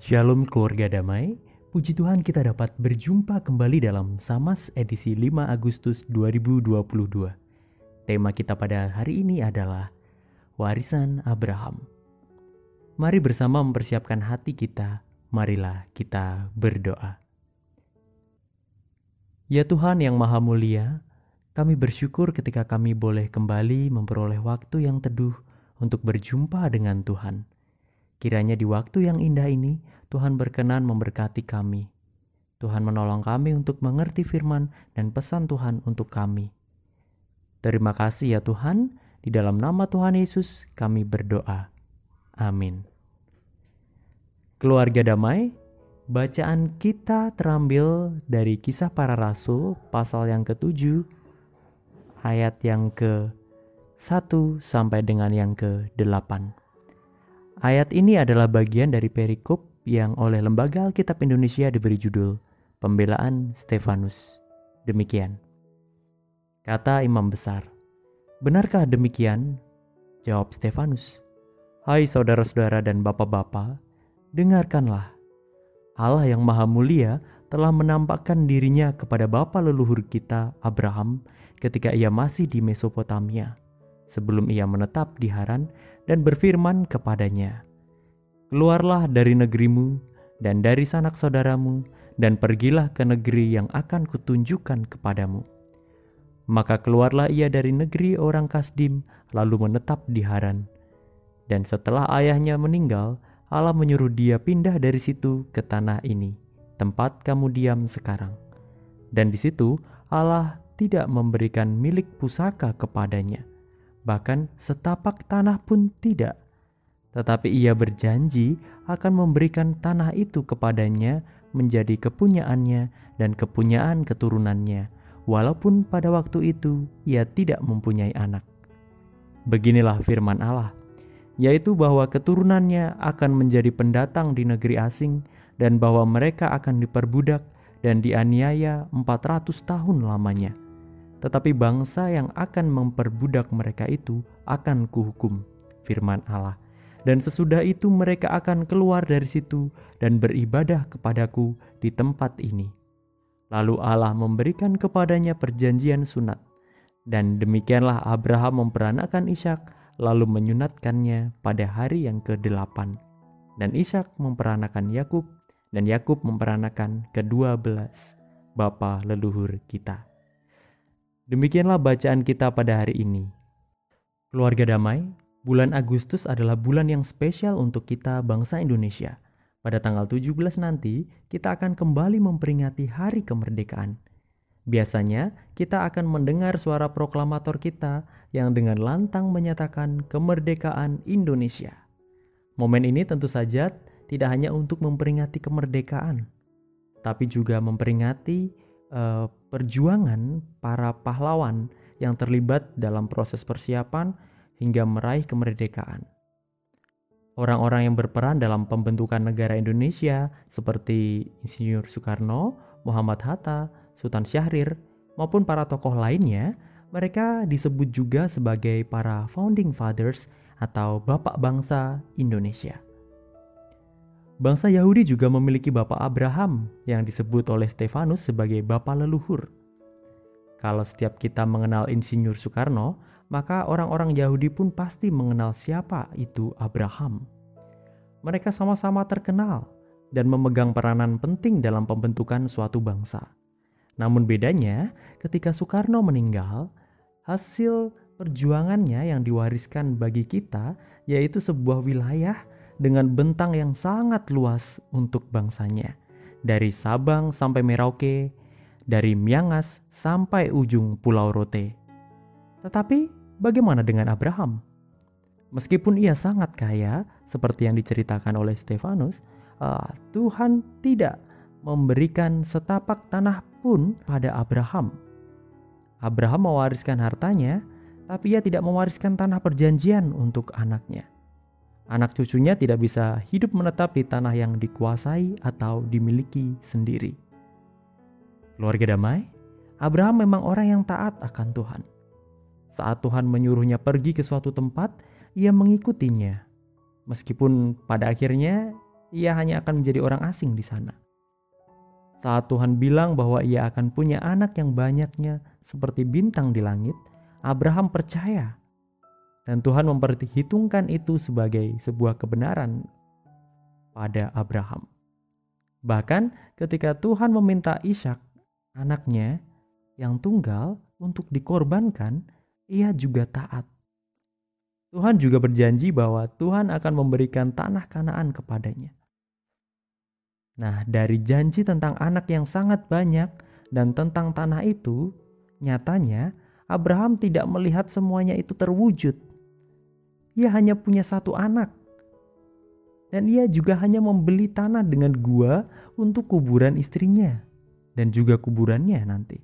Shalom keluarga damai, puji Tuhan kita dapat berjumpa kembali dalam Samas edisi 5 Agustus 2022. Tema kita pada hari ini adalah Warisan Abraham. Mari bersama mempersiapkan hati kita, marilah kita berdoa. Ya Tuhan yang Maha Mulia, kami bersyukur ketika kami boleh kembali memperoleh waktu yang teduh untuk berjumpa dengan Tuhan. Kiranya di waktu yang indah ini, Tuhan berkenan memberkati kami. Tuhan menolong kami untuk mengerti firman dan pesan Tuhan untuk kami. Terima kasih ya Tuhan, di dalam nama Tuhan Yesus kami berdoa. Amin. Keluarga damai, bacaan kita terambil dari kisah para rasul pasal yang ketujuh, ayat yang ke 1 sampai dengan yang ke-8. Ayat ini adalah bagian dari perikop yang oleh Lembaga Alkitab Indonesia diberi judul Pembelaan Stefanus. Demikian. Kata imam besar, Benarkah demikian? Jawab Stefanus. Hai saudara-saudara dan bapak-bapak, dengarkanlah. Allah yang maha mulia telah menampakkan dirinya kepada bapa leluhur kita Abraham ketika ia masih di Mesopotamia, sebelum ia menetap di Haran dan berfirman kepadanya, Keluarlah dari negerimu dan dari sanak saudaramu, dan pergilah ke negeri yang akan kutunjukkan kepadamu. Maka keluarlah ia dari negeri orang Kasdim, lalu menetap di Haran. Dan setelah ayahnya meninggal, Allah menyuruh dia pindah dari situ ke tanah ini, tempat kamu diam sekarang. Dan di situ Allah tidak memberikan milik pusaka kepadanya, bahkan setapak tanah pun tidak. Tetapi ia berjanji akan memberikan tanah itu kepadanya menjadi kepunyaannya dan kepunyaan keturunannya, walaupun pada waktu itu ia tidak mempunyai anak. Beginilah firman Allah, yaitu bahwa keturunannya akan menjadi pendatang di negeri asing dan bahwa mereka akan diperbudak dan dianiaya 400 tahun lamanya tetapi bangsa yang akan memperbudak mereka itu akan kuhukum, firman Allah. Dan sesudah itu mereka akan keluar dari situ dan beribadah kepadaku di tempat ini. Lalu Allah memberikan kepadanya perjanjian sunat. Dan demikianlah Abraham memperanakan Ishak lalu menyunatkannya pada hari yang ke-8. Dan Ishak memperanakan Yakub dan Yakub memperanakan kedua belas bapa leluhur kita. Demikianlah bacaan kita pada hari ini. Keluarga damai, bulan Agustus adalah bulan yang spesial untuk kita bangsa Indonesia. Pada tanggal 17 nanti, kita akan kembali memperingati hari kemerdekaan. Biasanya, kita akan mendengar suara proklamator kita yang dengan lantang menyatakan kemerdekaan Indonesia. Momen ini tentu saja tidak hanya untuk memperingati kemerdekaan, tapi juga memperingati uh, perjuangan para pahlawan yang terlibat dalam proses persiapan hingga meraih kemerdekaan. Orang-orang yang berperan dalam pembentukan negara Indonesia seperti Insinyur Soekarno, Muhammad Hatta, Sultan Syahrir, maupun para tokoh lainnya, mereka disebut juga sebagai para founding fathers atau bapak bangsa Indonesia. Bangsa Yahudi juga memiliki bapak Abraham yang disebut oleh Stefanus sebagai bapak leluhur. Kalau setiap kita mengenal Insinyur Soekarno, maka orang-orang Yahudi pun pasti mengenal siapa itu Abraham. Mereka sama-sama terkenal dan memegang peranan penting dalam pembentukan suatu bangsa. Namun bedanya, ketika Soekarno meninggal, hasil perjuangannya yang diwariskan bagi kita yaitu sebuah wilayah dengan bentang yang sangat luas untuk bangsanya. Dari Sabang sampai Merauke, dari Miangas sampai ujung Pulau Rote. Tetapi bagaimana dengan Abraham? Meskipun ia sangat kaya, seperti yang diceritakan oleh Stefanus, uh, Tuhan tidak memberikan setapak tanah pun pada Abraham. Abraham mewariskan hartanya, tapi ia tidak mewariskan tanah perjanjian untuk anaknya. Anak cucunya tidak bisa hidup menetap di tanah yang dikuasai atau dimiliki sendiri. Keluarga damai, Abraham memang orang yang taat akan Tuhan. Saat Tuhan menyuruhnya pergi ke suatu tempat, ia mengikutinya. Meskipun pada akhirnya ia hanya akan menjadi orang asing di sana. Saat Tuhan bilang bahwa ia akan punya anak yang banyaknya seperti bintang di langit, Abraham percaya. Dan Tuhan memperhitungkan itu sebagai sebuah kebenaran pada Abraham. Bahkan ketika Tuhan meminta Ishak, anaknya yang tunggal untuk dikorbankan, ia juga taat. Tuhan juga berjanji bahwa Tuhan akan memberikan tanah Kanaan kepadanya. Nah, dari janji tentang anak yang sangat banyak dan tentang tanah itu, nyatanya Abraham tidak melihat semuanya itu terwujud. Ia hanya punya satu anak. Dan ia juga hanya membeli tanah dengan gua untuk kuburan istrinya dan juga kuburannya nanti.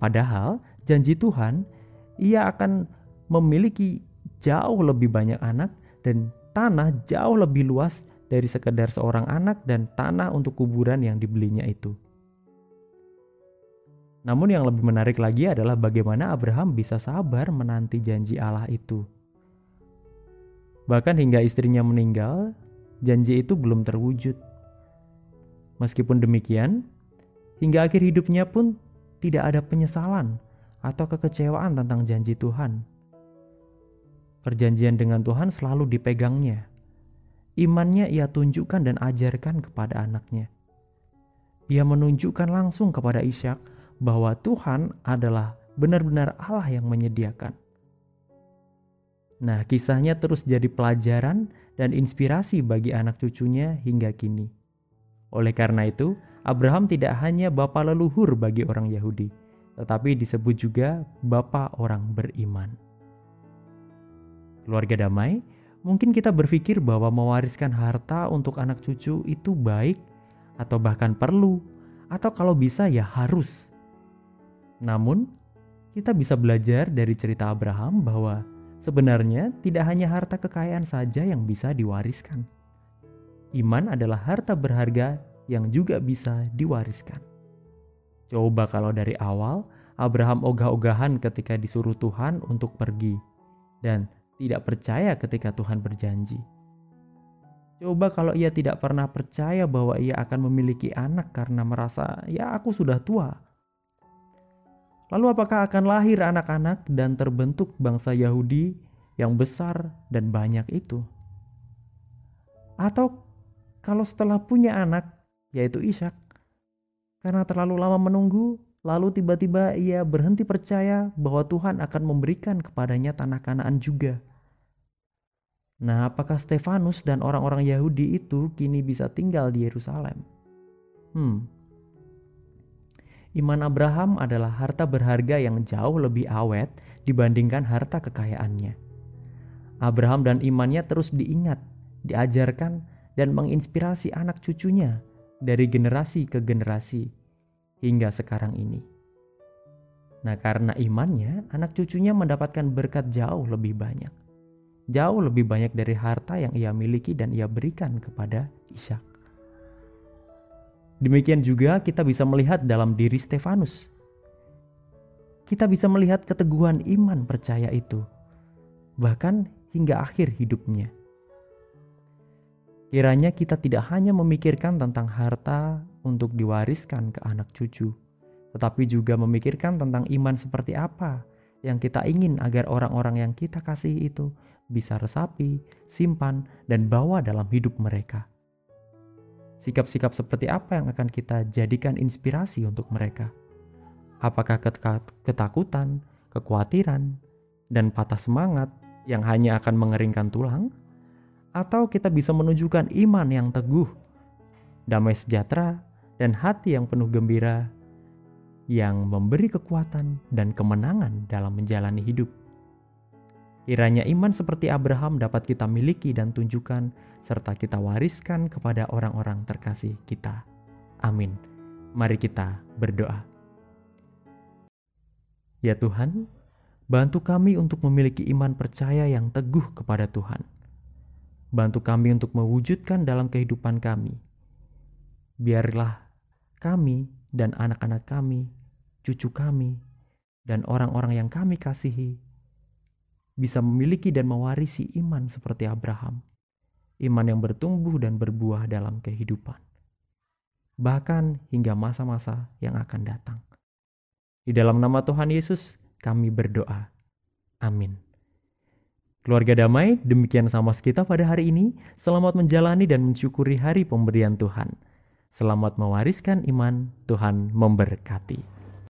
Padahal janji Tuhan, ia akan memiliki jauh lebih banyak anak dan tanah jauh lebih luas dari sekedar seorang anak dan tanah untuk kuburan yang dibelinya itu. Namun yang lebih menarik lagi adalah bagaimana Abraham bisa sabar menanti janji Allah itu. Bahkan hingga istrinya meninggal, janji itu belum terwujud. Meskipun demikian, hingga akhir hidupnya pun tidak ada penyesalan atau kekecewaan tentang janji Tuhan. Perjanjian dengan Tuhan selalu dipegangnya Imannya ia tunjukkan dan ajarkan kepada anaknya. Ia menunjukkan langsung kepada Ishak bahwa Tuhan adalah benar-benar Allah yang menyediakan. Nah, kisahnya terus jadi pelajaran dan inspirasi bagi anak cucunya hingga kini. Oleh karena itu, Abraham tidak hanya bapa leluhur bagi orang Yahudi, tetapi disebut juga bapa orang beriman. Keluarga damai, Mungkin kita berpikir bahwa mewariskan harta untuk anak cucu itu baik atau bahkan perlu atau kalau bisa ya harus. Namun, kita bisa belajar dari cerita Abraham bahwa sebenarnya tidak hanya harta kekayaan saja yang bisa diwariskan. Iman adalah harta berharga yang juga bisa diwariskan. Coba kalau dari awal Abraham ogah-ogahan ketika disuruh Tuhan untuk pergi dan tidak percaya ketika Tuhan berjanji. Coba kalau ia tidak pernah percaya bahwa ia akan memiliki anak karena merasa, "Ya, aku sudah tua." Lalu, apakah akan lahir anak-anak dan terbentuk bangsa Yahudi yang besar dan banyak itu? Atau kalau setelah punya anak, yaitu Ishak, karena terlalu lama menunggu, lalu tiba-tiba ia berhenti percaya bahwa Tuhan akan memberikan kepadanya tanah Kanaan juga? Nah, apakah Stefanus dan orang-orang Yahudi itu kini bisa tinggal di Yerusalem? Hmm. Iman Abraham adalah harta berharga yang jauh lebih awet dibandingkan harta kekayaannya. Abraham dan imannya terus diingat, diajarkan, dan menginspirasi anak cucunya dari generasi ke generasi hingga sekarang ini. Nah, karena imannya, anak cucunya mendapatkan berkat jauh lebih banyak jauh lebih banyak dari harta yang ia miliki dan ia berikan kepada Ishak. Demikian juga kita bisa melihat dalam diri Stefanus. Kita bisa melihat keteguhan iman percaya itu, bahkan hingga akhir hidupnya. Kiranya kita tidak hanya memikirkan tentang harta untuk diwariskan ke anak cucu, tetapi juga memikirkan tentang iman seperti apa yang kita ingin agar orang-orang yang kita kasih itu bisa resapi, simpan, dan bawa dalam hidup mereka. Sikap-sikap seperti apa yang akan kita jadikan inspirasi untuk mereka? Apakah ketakutan, kekhawatiran, dan patah semangat yang hanya akan mengeringkan tulang? Atau kita bisa menunjukkan iman yang teguh, damai sejahtera, dan hati yang penuh gembira yang memberi kekuatan dan kemenangan dalam menjalani hidup. Kiranya iman seperti Abraham dapat kita miliki dan tunjukkan, serta kita wariskan kepada orang-orang terkasih kita. Amin. Mari kita berdoa. Ya Tuhan, bantu kami untuk memiliki iman percaya yang teguh kepada Tuhan. Bantu kami untuk mewujudkan dalam kehidupan kami. Biarlah kami dan anak-anak kami, cucu kami, dan orang-orang yang kami kasihi bisa memiliki dan mewarisi iman seperti Abraham. iman yang bertumbuh dan berbuah dalam kehidupan, bahkan hingga masa-masa yang akan datang. Di dalam nama Tuhan Yesus, kami berdoa. Amin. Keluarga damai, demikian sama kita pada hari ini. Selamat menjalani dan mensyukuri hari pemberian Tuhan. Selamat mewariskan iman, Tuhan memberkati.